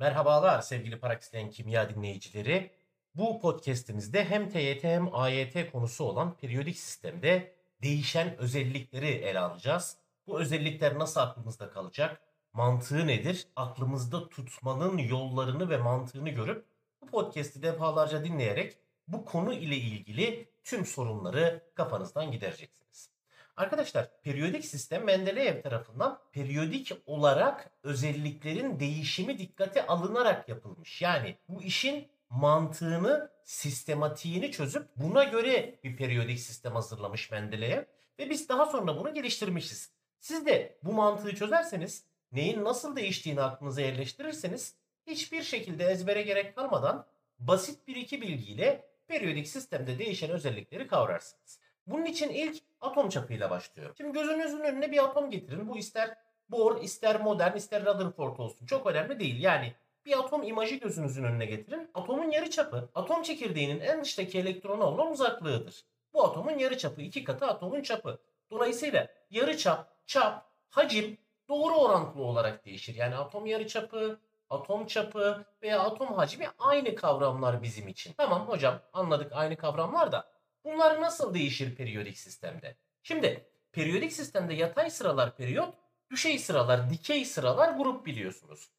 Merhabalar sevgili Paraksilen Kimya dinleyicileri. Bu podcast'imizde hem TYT hem AYT konusu olan periyodik sistemde değişen özellikleri ele alacağız. Bu özellikler nasıl aklımızda kalacak? Mantığı nedir? Aklımızda tutmanın yollarını ve mantığını görüp bu podcast'i defalarca dinleyerek bu konu ile ilgili tüm sorunları kafanızdan gidereceksiniz. Arkadaşlar periyodik sistem Mendeleev tarafından periyodik olarak özelliklerin değişimi dikkate alınarak yapılmış. Yani bu işin mantığını, sistematiğini çözüp buna göre bir periyodik sistem hazırlamış Mendeleev ve biz daha sonra bunu geliştirmişiz. Siz de bu mantığı çözerseniz, neyin nasıl değiştiğini aklınıza yerleştirirseniz hiçbir şekilde ezbere gerek kalmadan basit bir iki bilgiyle periyodik sistemde değişen özellikleri kavrarsınız. Bunun için ilk atom çapıyla başlıyor. Şimdi gözünüzün önüne bir atom getirin. Bu ister Bohr, ister modern, ister Rutherford olsun. Çok önemli değil. Yani bir atom imajı gözünüzün önüne getirin. Atomun yarıçapı atom çekirdeğinin en dıştaki elektrona olan uzaklığıdır. Bu atomun yarıçapı iki katı atomun çapı. Dolayısıyla yarıçap, çap, hacim doğru orantılı olarak değişir. Yani atom yarıçapı, atom çapı veya atom hacmi aynı kavramlar bizim için. Tamam hocam anladık aynı kavramlar da bunlar nasıl değişir periyodik sistemde? Şimdi periyodik sistemde yatay sıralar periyot, düşey sıralar, dikey sıralar grup biliyorsunuz.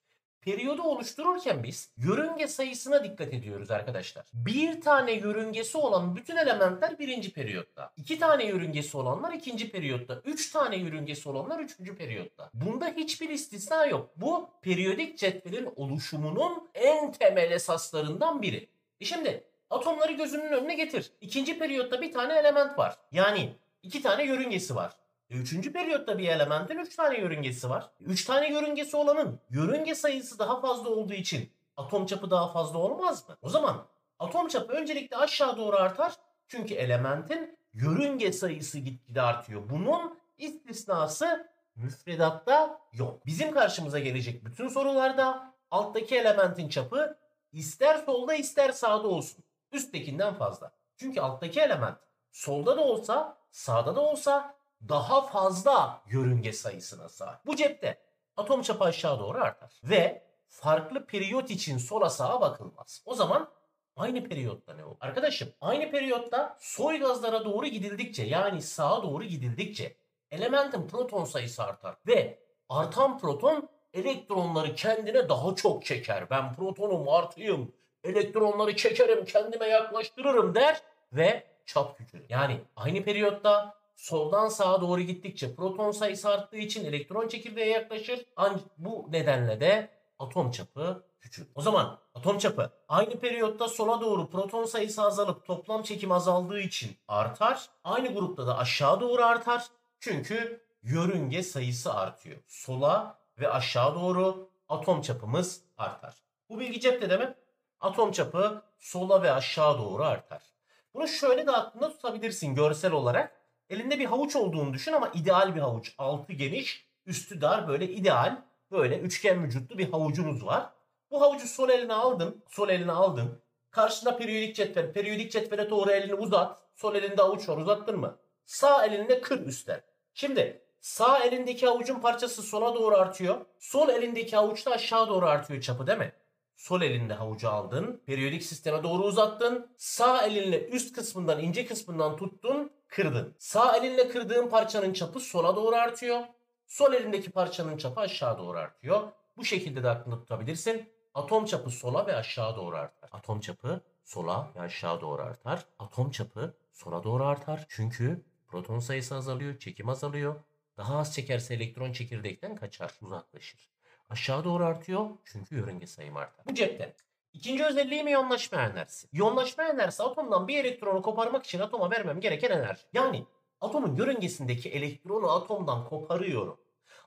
Periyodu oluştururken biz yörünge sayısına dikkat ediyoruz arkadaşlar. Bir tane yörüngesi olan bütün elementler birinci periyotta. iki tane yörüngesi olanlar ikinci periyotta. Üç tane yörüngesi olanlar üçüncü periyotta. Bunda hiçbir istisna yok. Bu periyodik cetvelin oluşumunun en temel esaslarından biri. E şimdi atomları gözünün önüne getir. İkinci periyotta bir tane element var. Yani iki tane yörüngesi var. E, üçüncü periyotta bir elementin üç tane yörüngesi var. Üç tane yörüngesi olanın yörünge sayısı daha fazla olduğu için atom çapı daha fazla olmaz mı? O zaman atom çapı öncelikle aşağı doğru artar. Çünkü elementin yörünge sayısı gitgide artıyor. Bunun istisnası müfredatta yok. Bizim karşımıza gelecek bütün sorularda alttaki elementin çapı ister solda ister sağda olsun. Üsttekinden fazla. Çünkü alttaki element solda da olsa sağda da olsa daha fazla yörünge sayısına sahip. Bu cepte atom çapı aşağı doğru artar. Ve farklı periyot için sola sağa bakılmaz. O zaman aynı periyotta ne olur? Arkadaşım aynı periyotta soy gazlara doğru gidildikçe yani sağa doğru gidildikçe elementin proton sayısı artar. Ve artan proton elektronları kendine daha çok çeker. Ben protonum artıyım. Elektronları çekerim kendime yaklaştırırım der ve çap küçülür. Yani aynı periyotta soldan sağa doğru gittikçe proton sayısı arttığı için elektron çekirdeğe yaklaşır. Bu nedenle de atom çapı küçülür. O zaman atom çapı aynı periyotta sola doğru proton sayısı azalıp toplam çekim azaldığı için artar. Aynı grupta da aşağı doğru artar. Çünkü yörünge sayısı artıyor. Sola ve aşağı doğru atom çapımız artar. Bu bilgi cepte mi? Atom çapı sola ve aşağı doğru artar. Bunu şöyle de aklında tutabilirsin görsel olarak. Elinde bir havuç olduğunu düşün ama ideal bir havuç. Altı geniş, üstü dar böyle ideal böyle üçgen vücutlu bir havucunuz var. Bu havucu sol eline aldın. Sol eline aldın. Karşında periyodik cetvel. Periyodik cetvele doğru elini uzat. Sol elinde avuç var uzattın mı? Sağ elinde kır üstten. Şimdi sağ elindeki avucun parçası sola doğru artıyor. Sol elindeki avuç da aşağı doğru artıyor çapı değil mi? Sol elinde havucu aldın. Periyodik sisteme doğru uzattın. Sağ elinle üst kısmından ince kısmından tuttun. Kırdın. Sağ elinle kırdığın parçanın çapı sola doğru artıyor. Sol elindeki parçanın çapı aşağı doğru artıyor. Bu şekilde de aklında tutabilirsin. Atom çapı sola ve aşağı doğru artar. Atom çapı sola ve aşağı doğru artar. Atom çapı sola doğru artar. Çünkü proton sayısı azalıyor, çekim azalıyor. Daha az çekerse elektron çekirdekten kaçar, uzaklaşır. Aşağı doğru artıyor çünkü yörünge sayım artar. Bu cepten. İkinci özelliğim iyonlaşma enerjisi. İyonlaşma enerjisi atomdan bir elektronu koparmak için atoma vermem gereken enerji. Yani atomun yörüngesindeki elektronu atomdan koparıyorum.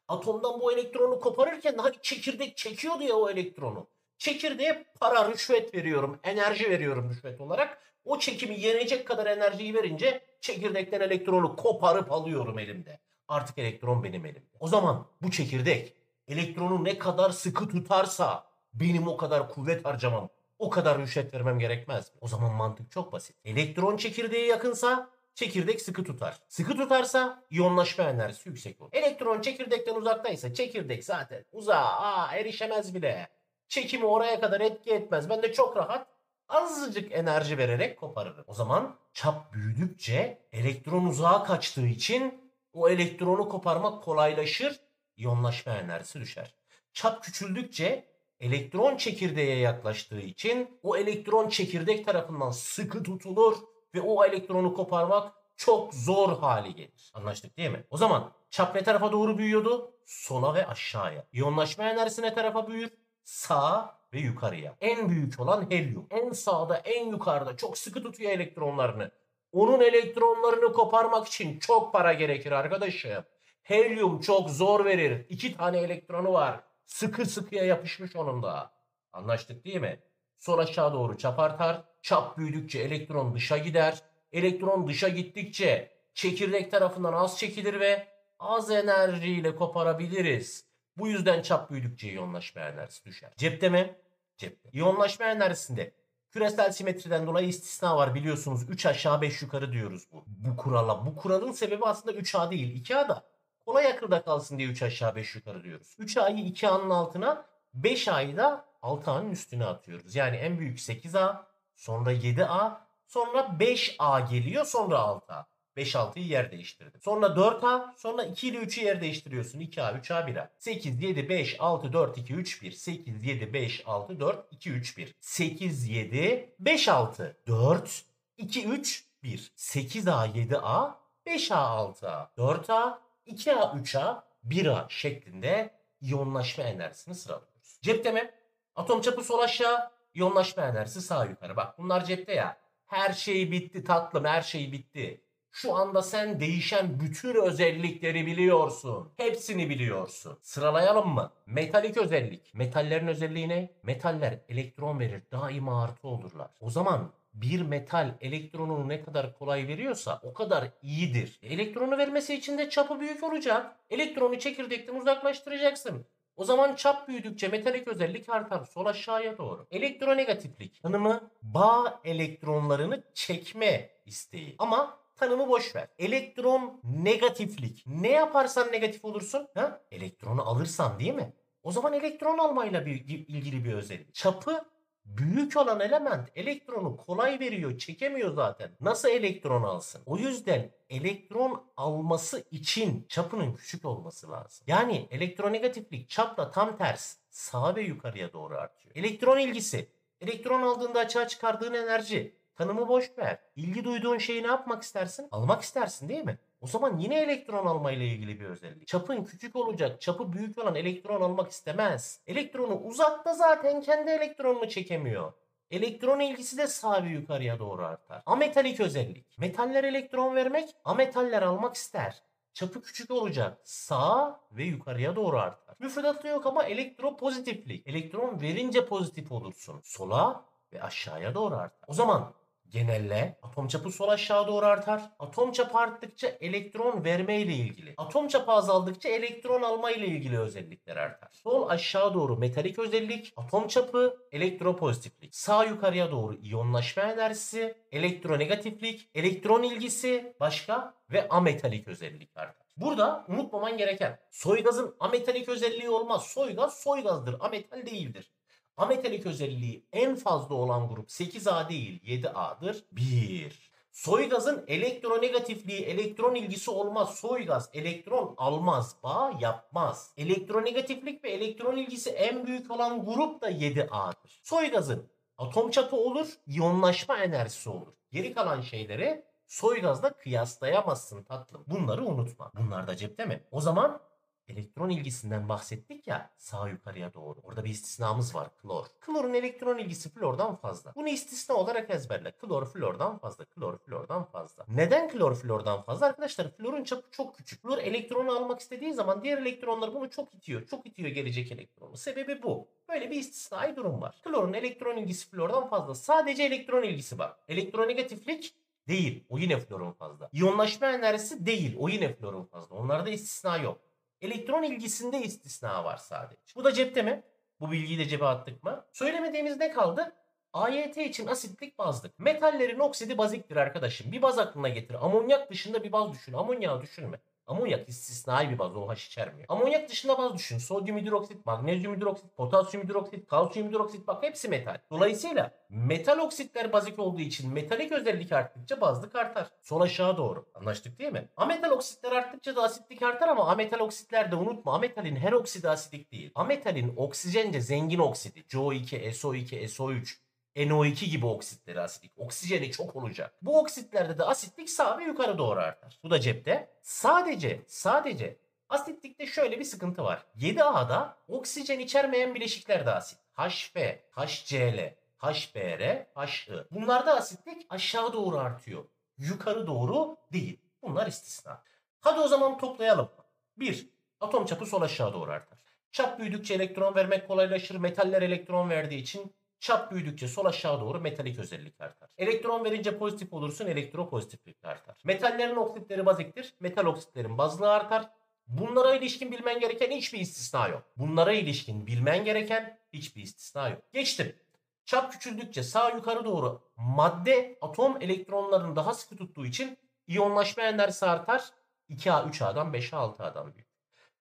Atomdan bu elektronu koparırken hani çekirdek çekiyordu ya o elektronu. Çekirdeğe para, rüşvet veriyorum, enerji veriyorum rüşvet olarak. O çekimi yenecek kadar enerjiyi verince çekirdekten elektronu koparıp alıyorum elimde. Artık elektron benim elimde. O zaman bu çekirdek elektronu ne kadar sıkı tutarsa benim o kadar kuvvet harcamam, o kadar rüşvet vermem gerekmez? O zaman mantık çok basit. Elektron çekirdeğe yakınsa çekirdek sıkı tutar. Sıkı tutarsa iyonlaşma enerjisi yüksek olur. Elektron çekirdekten uzaktaysa çekirdek zaten uzağa aa, erişemez bile. Çekimi oraya kadar etki etmez. Ben de çok rahat azıcık enerji vererek koparırım. O zaman çap büyüdükçe elektron uzağa kaçtığı için o elektronu koparmak kolaylaşır. İyonlaşma enerjisi düşer. Çap küçüldükçe elektron çekirdeğe yaklaştığı için o elektron çekirdek tarafından sıkı tutulur ve o elektronu koparmak çok zor hale gelir. Anlaştık değil mi? O zaman çap ne tarafa doğru büyüyordu? Sola ve aşağıya. İyonlaşma enerjisi ne tarafa büyür? Sağa ve yukarıya. En büyük olan helyum. En sağda, en yukarıda çok sıkı tutuyor elektronlarını. Onun elektronlarını koparmak için çok para gerekir arkadaşım. Helyum çok zor verir. İki tane elektronu var. Sıkı sıkıya yapışmış onun da. Anlaştık değil mi? Sol aşağı doğru çap artar. Çap büyüdükçe elektron dışa gider. Elektron dışa gittikçe çekirdek tarafından az çekilir ve az enerjiyle koparabiliriz. Bu yüzden çap büyüdükçe iyonlaşma enerjisi düşer. Cepte mi? Cepte. İyonlaşma enerjisinde küresel simetriden dolayı istisna var biliyorsunuz. 3 aşağı 5 yukarı diyoruz bu. Bu kurala. Bu kuralın sebebi aslında 3A değil 2A da. Kolay akılda kalsın diye 3 aşağı 5 yukarı diyoruz. 3A'yı 2A'nın altına 5A'yı da 6A'nın üstüne atıyoruz. Yani en büyük 8A sonra 7A sonra 5A geliyor sonra 6A. 5 6'yı yer değiştirdim. Sonra 4A, sonra 2 ile 3'ü yer değiştiriyorsun. 2A, 3A, 1A. 8, 7, 5, 6, 4, 2, 3, 1. 8, 7, 5, 6, 4, 2, 3, 1. 8, 7, 5, 6, 4, 2, 3, 1. 8A, 7A, 5A, 6A, 4A, 2A, 3A, 1A şeklinde iyonlaşma enerjisini sıralıyoruz. Cepte mi? Atom çapı sol aşağı, iyonlaşma enerjisi sağ yukarı. Bak bunlar cepte ya. Her şey bitti tatlım, her şey bitti. Şu anda sen değişen bütün özellikleri biliyorsun. Hepsini biliyorsun. Sıralayalım mı? Metalik özellik. Metallerin özelliği ne? Metaller elektron verir. Daima artı olurlar. O zaman bir metal elektronunu ne kadar kolay veriyorsa o kadar iyidir. Elektronu vermesi için de çapı büyük olacak. Elektronu çekirdekten uzaklaştıracaksın. O zaman çap büyüdükçe metalik özellik artar sol aşağıya doğru. Elektronegatiflik tanımı bağ elektronlarını çekme isteği. Ama tanımı boş ver. Elektron negatiflik. Ne yaparsan negatif olursun? Ha? Elektronu alırsan değil mi? O zaman elektron almayla bir, ilgili bir özellik. Çapı büyük olan element elektronu kolay veriyor, çekemiyor zaten. Nasıl elektron alsın? O yüzden elektron alması için çapının küçük olması lazım. Yani elektronegatiflik çapla tam ters sağa ve yukarıya doğru artıyor. Elektron ilgisi. Elektron aldığında açığa çıkardığın enerji Tanımı boş ver. İlgi duyduğun şeyi ne yapmak istersin? Almak istersin değil mi? O zaman yine elektron alma ile ilgili bir özellik. Çapın küçük olacak, çapı büyük olan elektron almak istemez. Elektronu uzakta zaten kendi elektronunu çekemiyor. Elektron ilgisi de sağ yukarıya doğru artar. Ametalik özellik. Metaller elektron vermek, ametaller almak ister. Çapı küçük olacak. Sağ ve yukarıya doğru artar. Müfredatta yok ama elektropozitiflik. Elektron verince pozitif olursun. Sola ve aşağıya doğru artar. O zaman Genelle atom çapı sol aşağı doğru artar. Atom çapı arttıkça elektron verme ile ilgili. Atom çapı azaldıkça elektron alma ile ilgili özellikler artar. Sol aşağı doğru metalik özellik, atom çapı, elektropozitiflik. Sağ yukarıya doğru iyonlaşma enerjisi, elektronegatiflik, elektron ilgisi, başka ve ametalik özellik artar. Burada unutmaman gereken soygazın ametalik özelliği olmaz. Soygaz soygazdır, ametal değildir. Ametalik özelliği en fazla olan grup 8A değil 7A'dır. 1. Soygazın elektronegatifliği, elektron ilgisi olmaz. Soygaz elektron almaz, bağ yapmaz. Elektronegatiflik ve elektron ilgisi en büyük olan grup da 7A'dır. Soygazın atom çapı olur, iyonlaşma enerjisi olur. Geri kalan şeyleri soygazla kıyaslayamazsın tatlım. Bunları unutma. Bunlar da cepte mi? O zaman elektron ilgisinden bahsettik ya sağ yukarıya doğru. Orada bir istisnamız var klor. Klorun elektron ilgisi flordan fazla. Bunu istisna olarak ezberle. Klor flordan fazla. Klor flordan fazla. Neden klor flordan fazla? Arkadaşlar florun çapı çok küçük. Flor elektronu almak istediği zaman diğer elektronlar bunu çok itiyor. Çok itiyor gelecek elektronu. Sebebi bu. Böyle bir istisnai durum var. Klorun elektron ilgisi flordan fazla. Sadece elektron ilgisi var. Elektronegatiflik değil. O yine florun fazla. İyonlaşma enerjisi değil. O yine florun fazla. Onlarda istisna yok. Elektron ilgisinde istisna var sadece. Bu da cepte mi? Bu bilgiyi de cebe attık mı? Söylemediğimiz ne kaldı? AYT için asitlik bazlık. Metallerin oksidi baziktir arkadaşım. Bir baz aklına getir. Amonyak dışında bir baz düşün. Amonyağı düşünme. Amonyak istisnai bir baz OH içermiyor. Amonyak dışında baz düşün. Sodyum hidroksit, magnezyum hidroksit, potasyum hidroksit, kalsiyum hidroksit bak hepsi metal. Dolayısıyla metal oksitler bazik olduğu için metalik özellik arttıkça bazlık artar. Sol aşağı doğru. Anlaştık değil mi? Ametal oksitler arttıkça da asitlik artar ama ametal oksitler de unutma ametalin her oksidi asidik değil. Ametalin oksijence zengin oksidi CO2, SO2, SO3 NO2 gibi oksitleri asidik. Oksijeni çok olacak. Bu oksitlerde de asitlik sağ ve yukarı doğru artar. Bu da cepte. Sadece, sadece asitlikte şöyle bir sıkıntı var. 7A'da oksijen içermeyen bileşikler de asit. HF, HCl, HBr, HI. Bunlarda asitlik aşağı doğru artıyor. Yukarı doğru değil. Bunlar istisna. Hadi o zaman toplayalım. 1. Atom çapı sol aşağı doğru artar. Çap büyüdükçe elektron vermek kolaylaşır. Metaller elektron verdiği için Çap büyüdükçe sol aşağı doğru metalik özellik artar. Elektron verince pozitif olursun elektropozitiflik artar. Metallerin oksitleri baziktir. Metal oksitlerin bazlığı artar. Bunlara ilişkin bilmen gereken hiçbir istisna yok. Bunlara ilişkin bilmen gereken hiçbir istisna yok. Geçtim. Çap küçüldükçe sağ yukarı doğru madde atom elektronlarını daha sıkı tuttuğu için iyonlaşma enerjisi artar. 2A 3A'dan 5A 6A'dan büyük.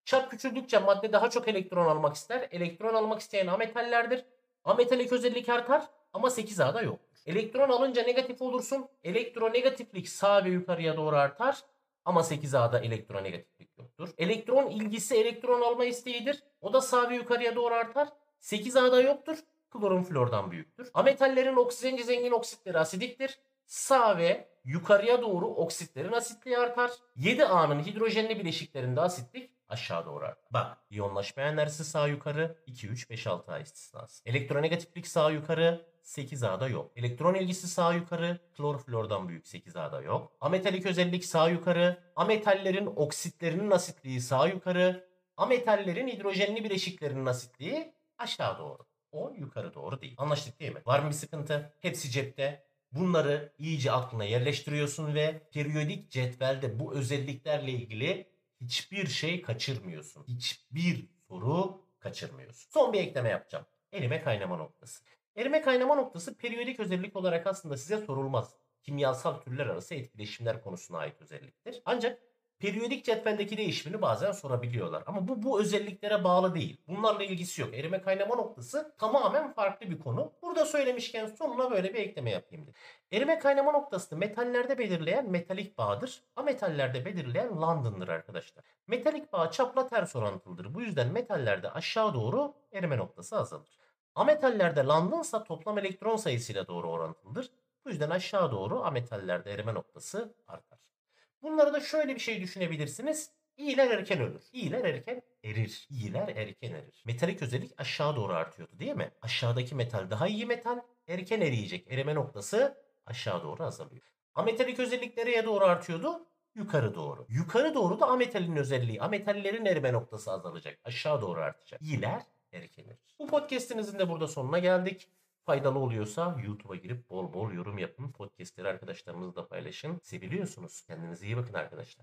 Çap küçüldükçe madde daha çok elektron almak ister. Elektron almak isteyen ametallerdir. Ametalik özellik artar ama 8A'da yok. Elektron alınca negatif olursun. Elektronegatiflik sağ ve yukarıya doğru artar. Ama 8A'da elektronegatiflik yoktur. Elektron ilgisi elektron alma isteğidir. O da sağ ve yukarıya doğru artar. 8A'da yoktur. Klorun flordan büyüktür. Ametallerin oksijenci zengin oksitleri asidiktir. Sağ ve yukarıya doğru oksitlerin asitliği artar. 7A'nın hidrojenli bileşiklerinde asitlik aşağı doğru artar. Bak iyonlaşma enerjisi sağ yukarı 2, 3, 5, 6 A istisnası. Elektronegatiflik sağ yukarı 8A'da yok. Elektron ilgisi sağ yukarı kloroflordan büyük 8A'da yok. Ametalik özellik sağ yukarı. Ametallerin oksitlerinin asitliği sağ yukarı. Ametallerin hidrojenli bileşiklerinin asitliği aşağı doğru. O yukarı doğru değil. Anlaştık değil mi? Var mı bir sıkıntı? Hepsi cepte. Bunları iyice aklına yerleştiriyorsun ve periyodik cetvelde bu özelliklerle ilgili hiçbir şey kaçırmıyorsun. Hiçbir soru kaçırmıyorsun. Son bir ekleme yapacağım. Erime kaynama noktası. Erime kaynama noktası periyodik özellik olarak aslında size sorulmaz. Kimyasal türler arası etkileşimler konusuna ait özelliktir. Ancak periyodik cetveldeki değişimini bazen sorabiliyorlar. Ama bu bu özelliklere bağlı değil. Bunlarla ilgisi yok. Erime kaynama noktası tamamen farklı bir konu. Burada söylemişken sonuna böyle bir ekleme yapayım dedim. Erime kaynama noktasını metallerde belirleyen metalik bağdır. Ametallerde belirleyen London'dır arkadaşlar. Metalik bağ çapla ters orantılıdır. Bu yüzden metallerde aşağı doğru erime noktası azalır. Ametallerde London'sa toplam elektron sayısıyla doğru orantılıdır. Bu yüzden aşağı doğru ametallerde erime noktası artar. Bunları da şöyle bir şey düşünebilirsiniz. İyiler erken ölür. İyiler erken erir. İyiler erken erir. Metalik özellik aşağı doğru artıyordu değil mi? Aşağıdaki metal daha iyi metal. Erken eriyecek. Erime noktası aşağı doğru azalıyor. Ametalik özellik nereye doğru artıyordu? Yukarı doğru. Yukarı doğru da ametalin özelliği. Ametallerin erime noktası azalacak. Aşağı doğru artacak. İyiler erken erir. Bu podcastimizin de burada sonuna geldik. Faydalı oluyorsa YouTube'a girip bol bol yorum yapın. Podcastleri arkadaşlarınızla paylaşın. Seviliyorsunuz. Kendinize iyi bakın arkadaşlar.